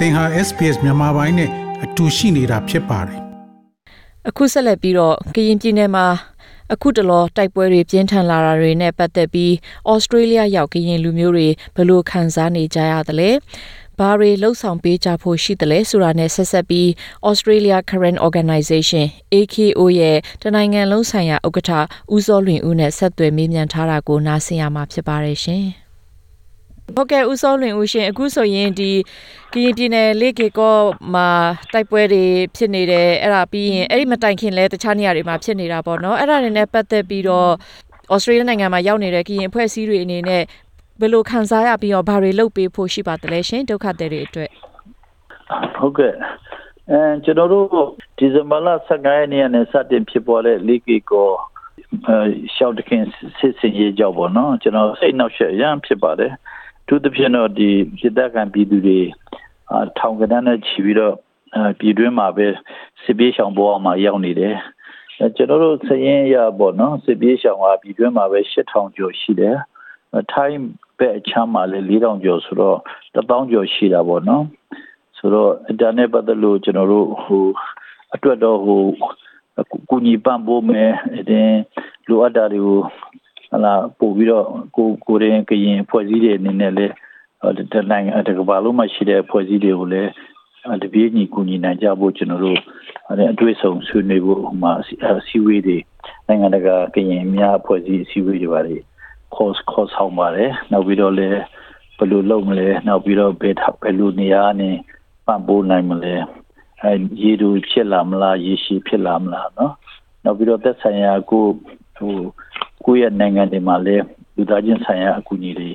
သင်ဟာ SPS မြန်မာပိုင်းနဲ့အတူရှိနေတာဖြစ်ပါတယ်အခုဆက်လက်ပြီးတော့ကရင်ပြည်နယ်မှာအခုတလောတိုက်ပွဲတွေပြင်းထန်လာတာတွေနဲ့ပတ်သက်ပြီးဩစတြေးလျရောက်ကရင်လူမျိုးတွေဘယ်လိုခံစားနေကြရသလဲဘာတွေလှုပ်ဆောင်ပေးကြဖို့ရှိတယ်လဲဆိုတာနဲ့ဆက်ဆက်ပြီး Australia Current Organization AKO ရဲ့တနိုင်ငံလုံးဆိုင်ရာဥက္ကဋ္ဌဦးစောလွင်ဦးနဲ့ဆက်သွယ်မေးမြန်းထားတာကိုနားဆင်ရမှာဖြစ်ပါတယ်ရှင်။ ဟုတ်ကဲ့ဦးစောလွင်ဦးရှင်အခုဆိုရင်ဒီကရင်ပြည်နယ်လေကေကောမှာတိုက်ပွဲတွေဖြစ်နေတယ်အဲ့ဒါပြီးရင်အဲ့ဒီမတိုင်ခင်လဲတခြားနေရာတွေမှာဖြစ်နေတာပေါ့နော်အဲ့ဒါတွေနဲ့ပတ်သက်ပြီးတော့ဩစတြေးလျနိုင်ငံမှာရောက်နေတဲ့ကရင်အဖွဲ့အစည်းတွေအနေနဲ့ဘယ်လိုခံစားရပြီးတော့ဘာတွေလုပ်ပေးဖို့ရှိပါသလဲရှင်ဒုက္ခသည်တွေအတွက်ဟုတ်ကဲ့အဲကျွန်တော်တို့ဒီဇင်ဘာလ15ရက်နေ့နဲ့စတင်ဖြစ်ပေါ်တဲ့လီဂီကိုအဲရှောက်တခင်စစ်စင်ရေးကြောက်ပေါ့နော်ကျွန်တော်စိတ်နှောက်ယှက်ရမ်းဖြစ်ပါတယ် သူသဖြင့်တော့ဒီစစ်တပ်ကပြည်သူတွေအထောင်ကနန်းနဲ့ချီပြီးတော့အပြည်တွင်းမှာပဲစစ်ပြေးရှောင်ပေါ်အောင်မှာရောက်နေတယ်ကျွန်တော်တို့စရင်ရပေါ့နော်စစ်ပြေးရှောင်ကပြည်တွင်းမှာပဲ8000ကျော်ရှိတယ်ထိုင်းဘက်အချမ်းမှာလည်း4000ကျော်ဆိုတော့1000ကျော်ရှိတာပေါ့နော်ဆိုတော့အင်တာနက်ပတ်သက်လို့ကျွန်တော်တို့ဟိုအတွက်တော့ဟိုကူညီပံ့ပိုးမယ်တဲ့လိုအပ်တာတွေကို ဟလာပို့ပြီးတော့ကိုကိုရင်ကရင်ဖွဲ့စည်းတဲ့အနေနဲ့လည်းတနိုင်ငံတကဘာလုံးမှာရှိတဲ့ဖွဲ့စည်းတွေကိုလည်းတပြေးညီကူညီနိုင်ကြဖို့ကျွန်တော်တို့အတွေ့အဆုံဆွေးနွေးဖို့ဟိုမှာစီဝေးတွေနိုင်ငံတကာကရင်များဖွဲ့စည်းစီဝေးတွေပါတယ် course course ဆောင်ပါတယ်နောက်ပြီးတော့လည်းဘယ်လိုလုပ်မလဲနောက်ပြီးတော့ဘယ်ဘယ်လိုနေရာနဲ့ပံ့ပိုးနိုင်မလဲအဲရေတို့ဖြစ်လာမလားရေရှိဖြစ်လာမလားเนาะနောက်ပြီးတော့သက်ဆိုင်ရာကိုဟို ကိုယ့်ရဲ့နိုင်ငံတွေမှာလည်းလူသားချင်းဆိုင်ရာအကူအညီတွေ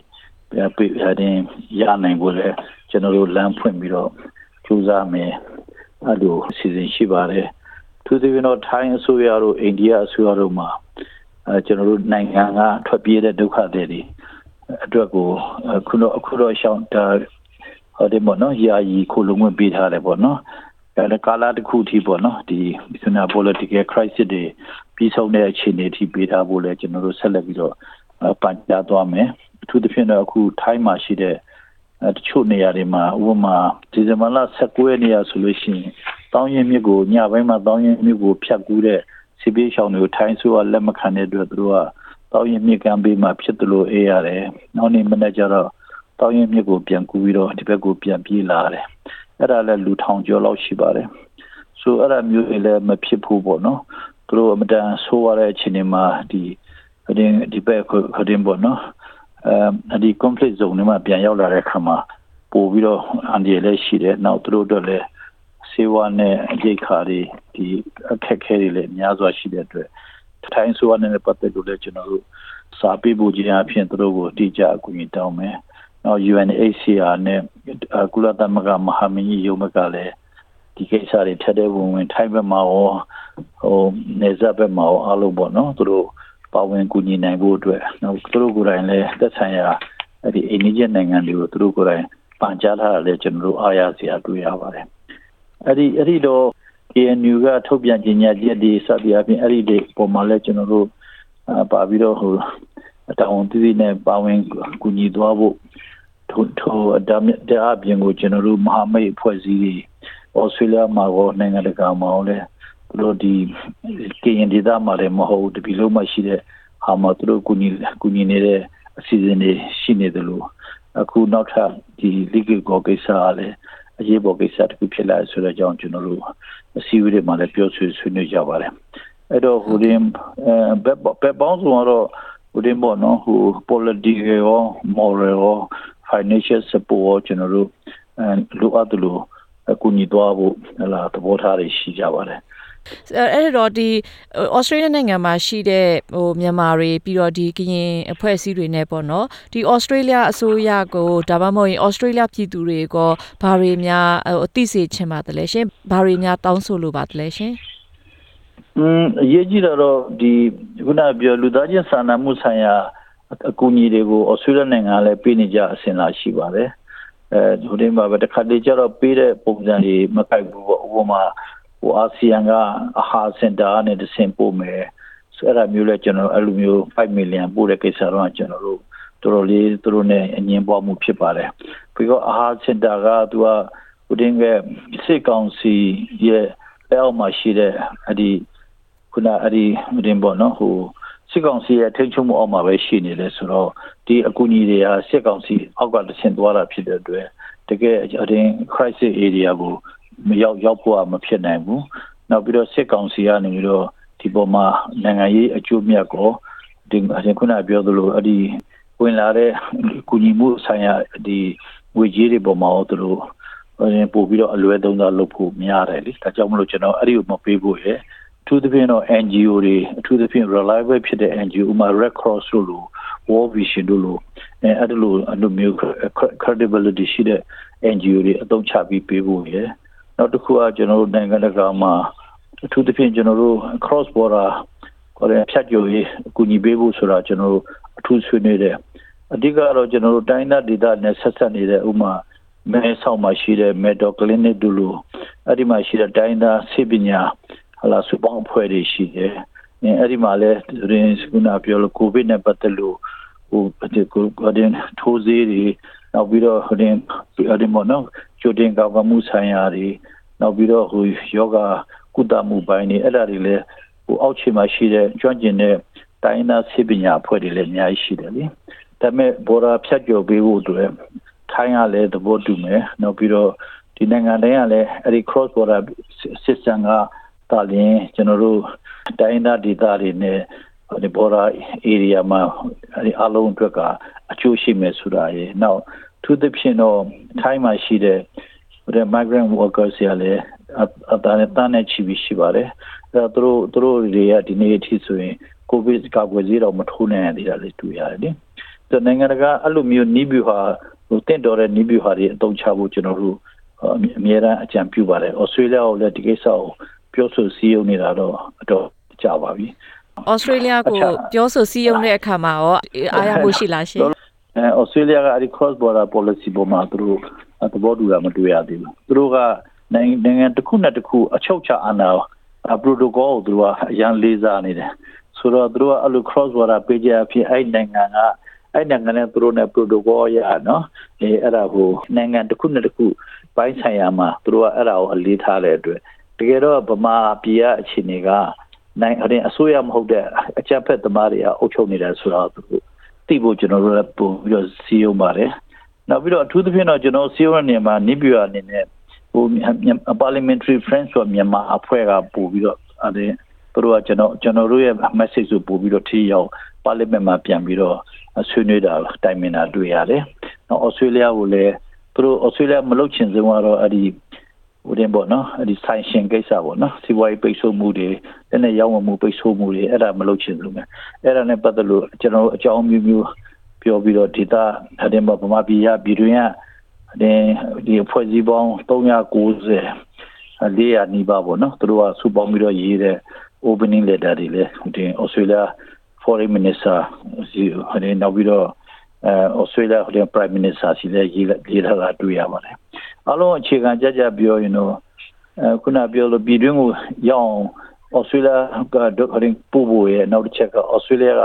ပေးတဲ့ရနိုင်ဖို့လည်းကျွန်တော်တို့လမ်းဖွင့်ပြီးတော့ကြိုးစားမယ်အဲ့လိုစီစဉ်ရှိပါတယ်သူတို့ကတော့ထိုင်းအစိုးရတို့အိန္ဒိယအစိုးရတို့မှာအဲကျွန်တော်တို့နိုင်ငံကထွက်ပြေးတဲ့ဒုက္ခသည်တွေအတွက်ကိုခုတော့အခုတော့ရှောင်းတာဟောဒီမနော်ယာယီခုလုံးဝပေးထားတယ်ပေါ့နော်အဲကာလာတစ်ခုထိပေါ့နော်ဒီဆိုနာ political crisis တွေ ပြီးဆုံးတဲ့အခြေအနေထိပေးထားဖို့လဲကျွန်တော်တို့ဆက်လက်ပြီးတော့ပန်ကြားသွားမယ်အထူးသဖြင့်တော့အခုထိုင်းမှာရှိတဲ့တချို့နေရာတွေမှာဥပမာဒီဇင်ဘာလ19ရက်နေ့ရဆိုလို့ရှိရင်တောင်းရင်မြစ်ကိုညပိုင်းမှာတောင်းရင်မြစ်ကိုဖြတ်ကူးတဲ့စီပေးရှောင်းတွေကိုထိုင်းဆိုကလက်မခံတဲ့အတွက်သူတို့ကတောင်းရင်မြစ်ကမ်းဘေးမှာဖြစ်တယ်လို့အေးရတယ်နောက်နေ့မနေ့ကျတော့တောင်းရင်မြစ်ကိုပြန်ကူးပြီးတော့ဒီဘက်ကိုပြန်ပြေးလာတယ်အဲ့ဒါလည်းလူထောင်ကျော်လောက်ရှိပါတယ်ဆိုအဲ့ဒါမျိုးတွေလည်းမဖြစ်ဘူးပေါ့နော် သူတို့အမတန်ဆိုးရတဲ့အခြေအနေမှာဒီဒီဒီဘက်ခဒင်းပေါ့နော်အဲဒီ conflict zone မှာပြန်ရောက်လာတဲ့အခါမှာပို့ပြီးတော့အန်ဒီလည်းရှိတယ်နောက်သူတို့တို့လည်းစေဝါနဲ့အကျိတ်ခါတွေဒီအခက်ခဲတွေလည်းအများစွာရှိတဲ့အတွက်ထိုင်းစေဝါနဲ့ပတ်သက်လို့လည်းကျွန်တော်တို့စာပေးဖို့ခြင်းအဖြစ်သူတို့ကိုတိကျအကူအညီတောင်းမယ်နောက် UNHCR နဲ့ကုလသမဂ္ဂမဟာမင်းကြီးရုံးကလည်း ဒီကိစ္စတွေထက်တဲ့ဝင်ဝင်ထိုင်းဘက်မှာရောဟိုနေဇက်ဘက်မှာရောအားလုံးပေါ့နော်သူတို့ပါဝင်ကူညီနိုင်ဖို့အတွက်နောက်သူတို့ကိုယ်တိုင်လည်းသက်ဆိုင်ရာအဲ့ဒီအိန္ဒိယနိုင်ငံတွေကိုသူတို့ကိုယ်တိုင်ပန်ကြားထားတာလည်းကျွန်တော်တို့အားရစရာတွေ့ရပါတယ်အဲ့ဒီအဲ့ဒီတော့ KNU ကထုတ်ပြန်ကြေညာချက်ဒီစသည်အပြင်အဲ့ဒီဒီပုံမှန်လဲကျွန်တော်တို့ပါပြီးတော့ဟိုအတောင်တည်နေပါဝင်ကူညီသွားဖို့ထို့ထို့အတမတဲ့အပြင်ကိုကျွန်တော်တို့မဟာမိတ်ဖွဲ့စည်းတွေ ဩစတြေးလျမှာရောနိုင်ငံတကာမှာလည်းသူတို့ဒီကရင်ဒေသမှာလည်းမဟုတ်တပီလုံးမှာရှိတဲ့ဟာမှာသူတို့ကူညီကူညီနေတဲ့အစီအစဉ်တွေရှိနေတယ်လို့အခုနောက်ထပ်ဒီ legal ကိုကိစ္စအားလည်းအရေးပေါ်ကိစ္စတစ်ခုဖြစ်လာဆိုတဲ့အကြောင်းကျွန်တော်တို့အစည်းအဝေးတွေမှာလည်းပြောဆိုဆွေးနွေးကြပါတယ်အဲ့တော့ဟိုဒီဘက်ဘက်ပေါင်းစုံတော့ဟိုဒီဘောနော်ဟို political ရော moral ရော financial support ကျွန်တော်တို့အဲလိုအပ်တယ်လို့အ ကူအညီသွားဖို့ဟလာသဘောထားတွေရှိကြပါတယ်အဲ့တော့ဒီဩစတြေးလျနိုင်ငံမှာရှိတဲ့ဟိုမြန်မာတွေပြီးတော့ဒီကရင်အဖွဲ့အစည်းတွေနဲ့ပေါ့နော်ဒီဩစတြေးလျအစိုးရကိုဒါမှမဟုတ်ရင်ဩစတြေးလျပြည်သူတွေကဘာတွေများအသိစေချင်ပါသလဲရှင်ဘာတွေများတောင်းဆိုလိုပါသလဲရှင်อืมအရေးကြီးတော့ဒီခုနပြောလူသားချင်းစာနာမှုဆိုင်ရာအကူအညီတွေကိုဩစတြေးလျနိုင်ငံလည်းပေးနေကြအစဉ်လာရှိပါတယ် အဲဒီမှာပဲတစ်ခါတလေကျတော့ပေးတဲ့ပုံစံတွေမကိုက်ဘူးပေါ့ဥပမာဟိုအာဆီယံကအဟာစင်တာနဲ့တဆင်ပို့မယ်ဆိုအဲ့ဒါမျိုးလဲကျွန်တော်အဲ့လိုမျိုး5 million ပို့တဲ့ကိစ္စတော့ကျွန်တော်တို့တော်တော်လေးသူတို့ ਨੇ အငင်းပွားမှုဖြစ်ပါတယ်ပြီးတော့အာဟာစင်တာကသူကဟဟိုတင်းကစစ်ကောင်စီရဲ့လက်အောက်မှာရှိတဲ့အဲ့ဒီခုနအဲ့ဒီဟိုတင်းပေါ့နော်ဟို စစ်ကောင်စီရဲ့ထိန်းချုပ်မှုအောက်မှာပဲရှိနေတယ်ဆိုတော့ဒီအကူအညီတွေဟာစစ်ကောင်စီအောက်ကတဆင့်သွားတာဖြစ်တဲ့အတွက်တကယ်အရင် crisis area ကိုမရောက်ရောက်ဖို့မဖြစ်နိုင်ဘူးနောက်ပြီးတော့စစ်ကောင်စီကနေပြီးတော့ဒီပေါ်မှာနိုင်ငံရေးအကျိုးမြတ်ကိုဒီအရင်ခုနပြောသလိုအဲ့ဒီဝင်လာတဲ့ကုညီမှုဆိုင်ရာဒီငွေကြေးတွေပေါ်မှာတော့သူတို့ရင်ပို့ပြီးတော့အလွယ်သုံးစားလုပ်ဖို့များတယ်လေဒါကြောင့်မလို့ကျွန်တော်အဲ့ဒီကိုမပေးဖို့ရယ်အ ထူးသဖြင့်တော့ NGO တွေအထူးသဖြင့် reliable ဖြစ်တဲ့ NGO ဥမာ Red Cross တို့လို World Vision တို့လိုအဲအဲ့လိုအလိုမျိုး credibility ရှိတဲ့ NGO တွေအသုံးချပြီးပေးဖို့ရယ်နောက်တစ်ခုကကျွန်တော်တို့နိုင်ငံတကာမှာအထူးသဖြင့်ကျွန်တော်တို့ cross border ခေါ်တဲ့ဖြတ်ကျော်ရေးအကူအညီပေးဖို့ဆိုတာကျွန်တော်တို့အထူးဆွေးနွေးတယ်အဓိကတော့ကျွန်တော်တို့တိုင်းဒေသဒေသနဲ့ဆက်ဆက်နေတဲ့ဥမာမဲဆောက်မှာရှိတဲ့ Medo Clinic တို့လိုအဲ့ဒီမှာရှိတဲ့တိုင်းသားဆေးပညာ ဟလာစုပေါင်းအဖွဲ့တွေရှိတယ်အဲ့ဒီမှာလည်းရင်းစကုနာပြောလို့ကိုဗစ်နဲ့ပတ်သက်လို့ဟိုဒီကိုဒင်ထိုးစေးတွေနောက်ပြီးတော့ဟိုတင်အဲ့ဒီမနော်ကျိုတင်ကောက်ကမှုဆိုင်ရာတွေနောက်ပြီးတော့ဟိုယောဂကုသမှုပိုင်းတွေအဲ့ဒါတွေလည်းဟိုအောက်ခြေမှာရှိတဲ့ကျွမ်းကျင်တဲ့တိုင်းသားဆေးပညာအဖွဲ့တွေလည်းအများကြီးရှိတယ်လေဒါပေမဲ့ဘော်ရာဖြတ်ကျော်ပေးဖို့အတွက်ထိုင်းကလည်းသဘောတူမယ်နောက်ပြီးတော့ဒီနိုင်ငံတိုင်းကလည်းအဲ့ဒီ cross border system က တာလင်းကျွန်တော်တို့တိုင်းသားဒေသတွေနဲ့ဒီ border area မှာအဲ့ဒီအလုံးအတွက်ကအကျိုးရှိမယ်ဆိုတာရေနောက်သူသဖြင့်တော့ထိုင်းမှာရှိတဲ့ဟို migrant workers ရလည်းအတားနဲ့တန်းနဲ့ချီပြီးရှိပါတယ်အဲတော့သူတို့သူတို့တွေကဒီနေ့အထိဆိုရင်ကိုဗစ်ကာကွယ်ဆေးတော့မထိုးနိုင်သေးတာလေတွေ့ရတယ်လေဆိုနိုင်ငံတကာအဲ့လိုမျိုးနီးဗျူဟာဟိုတင့်တော်တဲ့နီးဗျူဟာတွေအသုံးချဖို့ကျွန်တော်တို့အများအားအကြံပြုပါတယ်ဩစတြေးလျကိုလည်းဒီကိစ္စကို ပြောဆိုစည်းရုံးနေတာတော့အတော်ကြာပါပြီဩစတြေးလျကိုပြောဆိုစည်းရုံးတဲ့အခါမှာရောအားရမှုရှိလားရှင်အဲဩစတြေးလျကအဲ့ဒီ cross border policy ပေါ်မှာသူတို့သဘောတူတာမတွေ့ရသေးဘူးသူတို့ကနိုင်ငံတစ်ခုနဲ့တစ်ခုအချုပ်ချအာဏာ protocol ကိုသူတို့ကအရန်လေးစားနေတယ်ဆိုတော့သူတို့ကအဲ့လို cross border ပေးကြအဖြစ်အဲ့နိုင်ငံကအဲ့နိုင်ငံနဲ့သူတို့နဲ့ protocol ရနော်အဲအဲ့ဒါကိုနိုင်ငံတစ်ခုနဲ့တစ်ခုပိုင်းဆိုင်ရာမှာသူတို့ကအဲ့ဒါကိုအလေးထားတဲ့အတွက် တကယ်တော့ဗမာပြည်ကအခြေအနေကနိုင်အစိုးရမဟုတ်တဲ့အကြမ်းဖက်သမားတွေကအုပ်ချုပ်နေတယ်ဆိုတော့သူတို့သိဖို့ကျွန်တော်တို့လည်းပို့ပြီးတော့စီယုံပါတယ်နောက်ပြီးတော့အထူးသဖြင့်တော့ကျွန်တော်စီယုံတဲ့နေရာမှာနိပြအနေနဲ့ဟို parliamentary friends ဆိုမြန်မာအဖွဲ့ကပို့ပြီးတော့အဲ့သူတို့ကကျွန်တော်ကျွန်တော်တို့ရဲ့ message ကိုပို့ပြီးတော့ထိရောက် parliament မှာပြန်ပြီးတော့ဆွေးနွေးတာတိုင်ပင်တာတွေ့ရတယ်။နောက် Australia ကိုလည်းသူတို့ Australia မလုပ်ချင်ဆုံးကတော့အဲ့ဒီ ဟိုတင်ပေါ့နော်အဲ့ဒီ sanction ကိစ္စပေါ့နော်စီးပွားရေးပိတ်ဆို့မှုတွေတနေ့ရောင်းဝယ်မှုပိတ်ဆို့မှုတွေအဲ့ဒါမလုပ်ချင်ဘူးမယ်အဲ့ဒါနဲ့ပတ်သက်လို့ကျွန်တော်အကြောင်းမျိုးမျိုးပြောပြီးတော့ဒေတာအတင်းပေါ့ဗမာပြည်ရပြည်တွင်းကဒီအဖွဲ့စည်းပေါင်း390 400နီးပါးပေါ့နော်သူတို့ကစုပေါင်းပြီးတော့ရေးတဲ့ opening letter တွေလေဒီ Australia foreign minister ဟိုနောက်ပြီးတော့အဲ Australia ဟို prime minister စီလည်းရေးရေးထားတာတွေ့ရပါတယ် အလုံးအခြေခံကြကြပြောရင်တော့အဲခုနပြောလို့ပြည်တွင်းကိုရောက်အောင် Australia ကတော့ပို့ဖို့ရဲ့နောက်တစ်ချက်က Australia က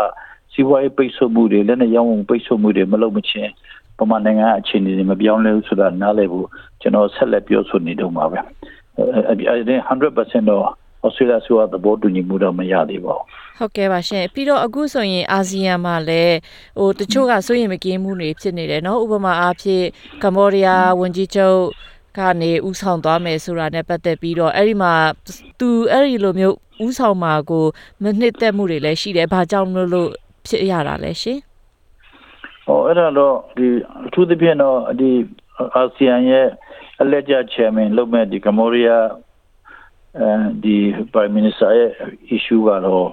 စီးပွားရေးပိတ်ဆို့မှုတွေလက်နဲ့ရောင်းဝယ်ပိတ်ဆို့မှုတွေမလုပ်မချင်းပမာနိုင်ငံအခြေအနေတွေမပြောင်းလဲဘူးဆိုတာနားလည်ဖို့ကျွန်တော်ဆက်လက်ပြောဆိုနေတော့မှာပဲအဲဒီ100%တော့ Australia ဆိုတာသဘောတူညီမှုတော့မရသေးပါဘူးဟုတ်ကဲ့ပါရှင်ပြီးတော့အခုဆိုရင်အာဆီယံမှာလည်းဟိုတချို့ကစိုးရင်မကင်းမှုတွေဖြစ်နေတယ်เนาะဥပမာအားဖြင့်ကမ္ဘောဒီးယားဝန်ကြီးချုပ်ကနေဥဆောင်သွားမယ်ဆိုတာနဲ့ပတ်သက်ပြီးတော့အဲ့ဒီမှာသူအဲ့ဒီလိုမျိုးဥဆောင်မှာကိုမနှစ်သက်မှုတွေလည်းရှိတယ်ဘာကြောင့်လို့လို့ဖြစ်ရတာလဲရှင်ဟောအဲ့ဒါတော့ဒီအထူးသဖြင့်တော့ဒီအာဆီယံရဲ့အလက်ကျ chairman လုပ်မဲ့ဒီကမ္ဘောဒီးယားအဲ ဒီ prime minister ရဲ့ issue ကတော့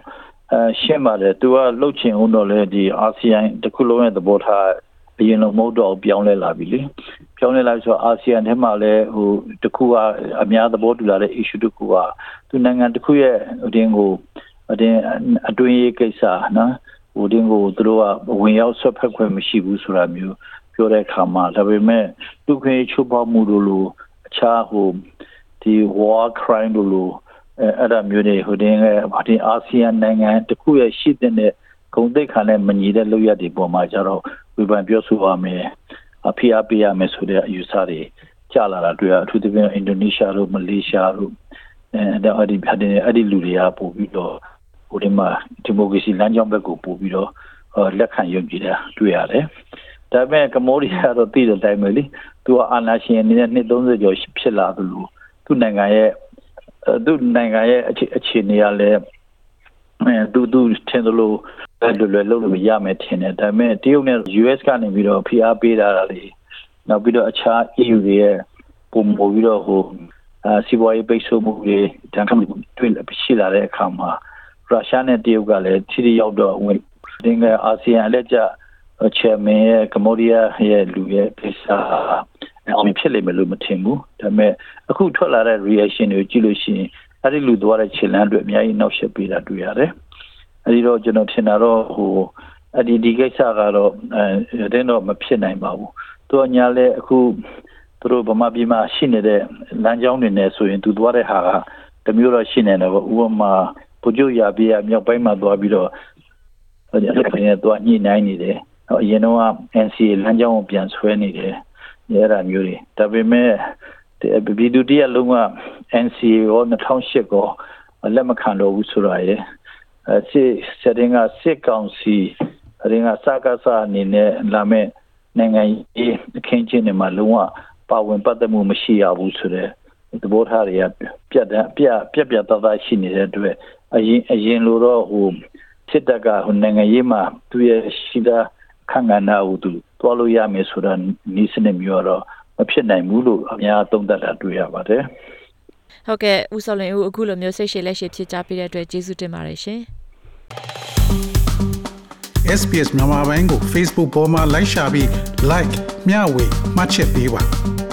အဲရှင်းပါတယ်သူကလှုပ်ချင်ဦးတော့လေဒီအာဆီယံတစ်ခုလုံးရဲ့သဘောထားအရင်လုံးမဟုတ်တော့ပြောင်းလဲလာပြီလေပြောင်းလဲလာဆိုတော့အာဆီယံထဲမှာလည်းဟိုတခုကအများသဘောတူလာတဲ့ issue တခုကသူနိုင်ငံတစ်ခုရဲ့အတင်းကိုအတင်းအတွင်းရေးကိစ္စနော်ဟိုတင်းကိုသူတို့ကဝင်ရောက်ဆွတ်ဖက်ခွင့်မရှိဘူးဆိုတာမျိုးပြောတဲ့အခါမှာဒါပေမဲ့သူခွင့်ချိုးဖောက်မှုတို့လိုအခြားဟို ဒီ war crime တို့လိုအဲ့ဒါမျိုးတွေဟိုတင်းရဲ့ဒီအာဆီယံနိုင်ငံတခုရဲ့ရှိတဲ့ဂုံတိတ်ခါနဲ့မညီတဲ့လုပ်ရတဲ့ပုံမှာကျတော့ဝေဖန်ပြောဆိုရမယ်အဖိအားပေးရမယ်ဆိုတဲ့အယူဆတွေကြကျလာတာတွေ့ရအထူးသဖြင့်အင်ဒိုနီးရှားတို့မလေးရှားတို့အဲအဲ့ဒီအဲ့ဒီအဲ့ဒီလူတွေကပို့ပြီးတော့ဟိုဒီမှာဒီမိုကရေစီလမ်းကြောင်းဘက်ကိုပို့ပြီးတော့လက်ခံယုံကြည်တာတွေ့ရတယ်။ဒါပေမဲ့ကမ္ဘောဒီးယားတော့တည်တဲ့အတိုင်းပဲလေ။သူကအာဏာရှင်အနေနဲ့နှစ်30ကျော်ဖြစ်လာသလို သူ့နိုင်ငံရဲ့သူ့နိုင်ငံရဲ့အခြေအနေကလည်းအဲသူသူထင်သလိုလွယ်လွယ်လုံးလို့ရမယ်ထင်တယ်ဒါပေမဲ့တရုတ်နဲ့ US ကနေပြီးတော့ဖိအားပေးတာလေနောက်ပြီးတော့အခြား EU တွေရဲ့ပုံပေါ်ပြီးတော့ဟိုအာစီးပွားရေးပိတ်ဆို့မှုတွေတန်ခမ်းတွေ့ရှိလာတဲ့အခါမှာရုရှားနဲ့တရုတ်ကလည်းထိထိရောက်တော့ဝင်တင်ကအာဆီယံအလက်ကျချာမန်ရဲ့ကမ္ဘောဒီးယားရဲ့လူရဲ့ကိစ္စ အောင်ဖြစ်လိမ့်မယ်လို့မထင်ဘူးဒါပေမဲ့အခုထွက်လာတဲ့ reaction တွေကိုကြည့်လို့ရှိရင်အဲ့ဒီလူသွားတဲ့ခြေလမ်းတွေအများကြီးနောက်ဆက်ပေးတာတွေ့ရတယ်အဲဒီတော့ကျွန်တော်ထင်တာတော့ဟိုအဒီဒီကိစ္စကတော့အဲတင်းတော့မဖြစ်နိုင်ပါဘူးသူညာလဲအခုသူတို့ဗမာပြည်မှာရှိနေတဲ့လမ်းကြောင်းတွေနဲ့ဆိုရင်သူသွားတဲ့ဟာကတမျိုးတော့ရှိနေတယ်ပေါ့ဥပမာပူကြရပြရမြောက်ပိုင်းမှာသွားပြီးတော့အဲဒီအဲ့ဒါနဲ့သွားညှိနှိုင်းနေတယ်အရင်တော့ NCA လမ်းကြောင်းကိုပြန်ဆွဲနေတယ် အဲ့ဒါမျိုးတွေဒါပေမဲ့ဘီဒူတီအလုံးက NCA ရော2008ကောလက်မခံတော့ဘူးဆိုတာရယ်အဲစစ်စတင်ကစစ်ကောင်စီအရင်ကစကားစားအနေနဲ့လာမဲ့နိုင်ငံရေးအခင်းချင်းတွေမှာလုံးဝပါဝင်ပတ်သက်မှုမရှိရဘူးဆိုတဲ့သဘောထားတွေကပြတ်ပြတ်ပြတ်ပြတ်သားသားရှိနေတဲ့အတွက်အရင်အရင်လိုတော့ဟိုစစ်တပ်ကဟိုနိုင်ငံရေးမှာသူရဲ့ရှိတာခံကနာဦးသူ တွားလို့ရမယ်ဆိုတာနီးစနစ်မျိုးတော့မဖြစ်နိုင်ဘူးလို့အများသုံးသပ်တာတွေ့ရပါတယ်ဟုတ်ကဲ့ဦးစောလင်ဦးအခုလိုမျိုးစိတ်ရှည်လက်ရှည်ဖြစ်ကြပြတဲ့အတွက်ကျေးဇူးတင်ပါတယ်ရှင် SPS မြန်မာပိုင်းကို Facebook ပေါ်မှာ like ရှာပြီး like မျှဝေမှတ်ချက်ပေးပါ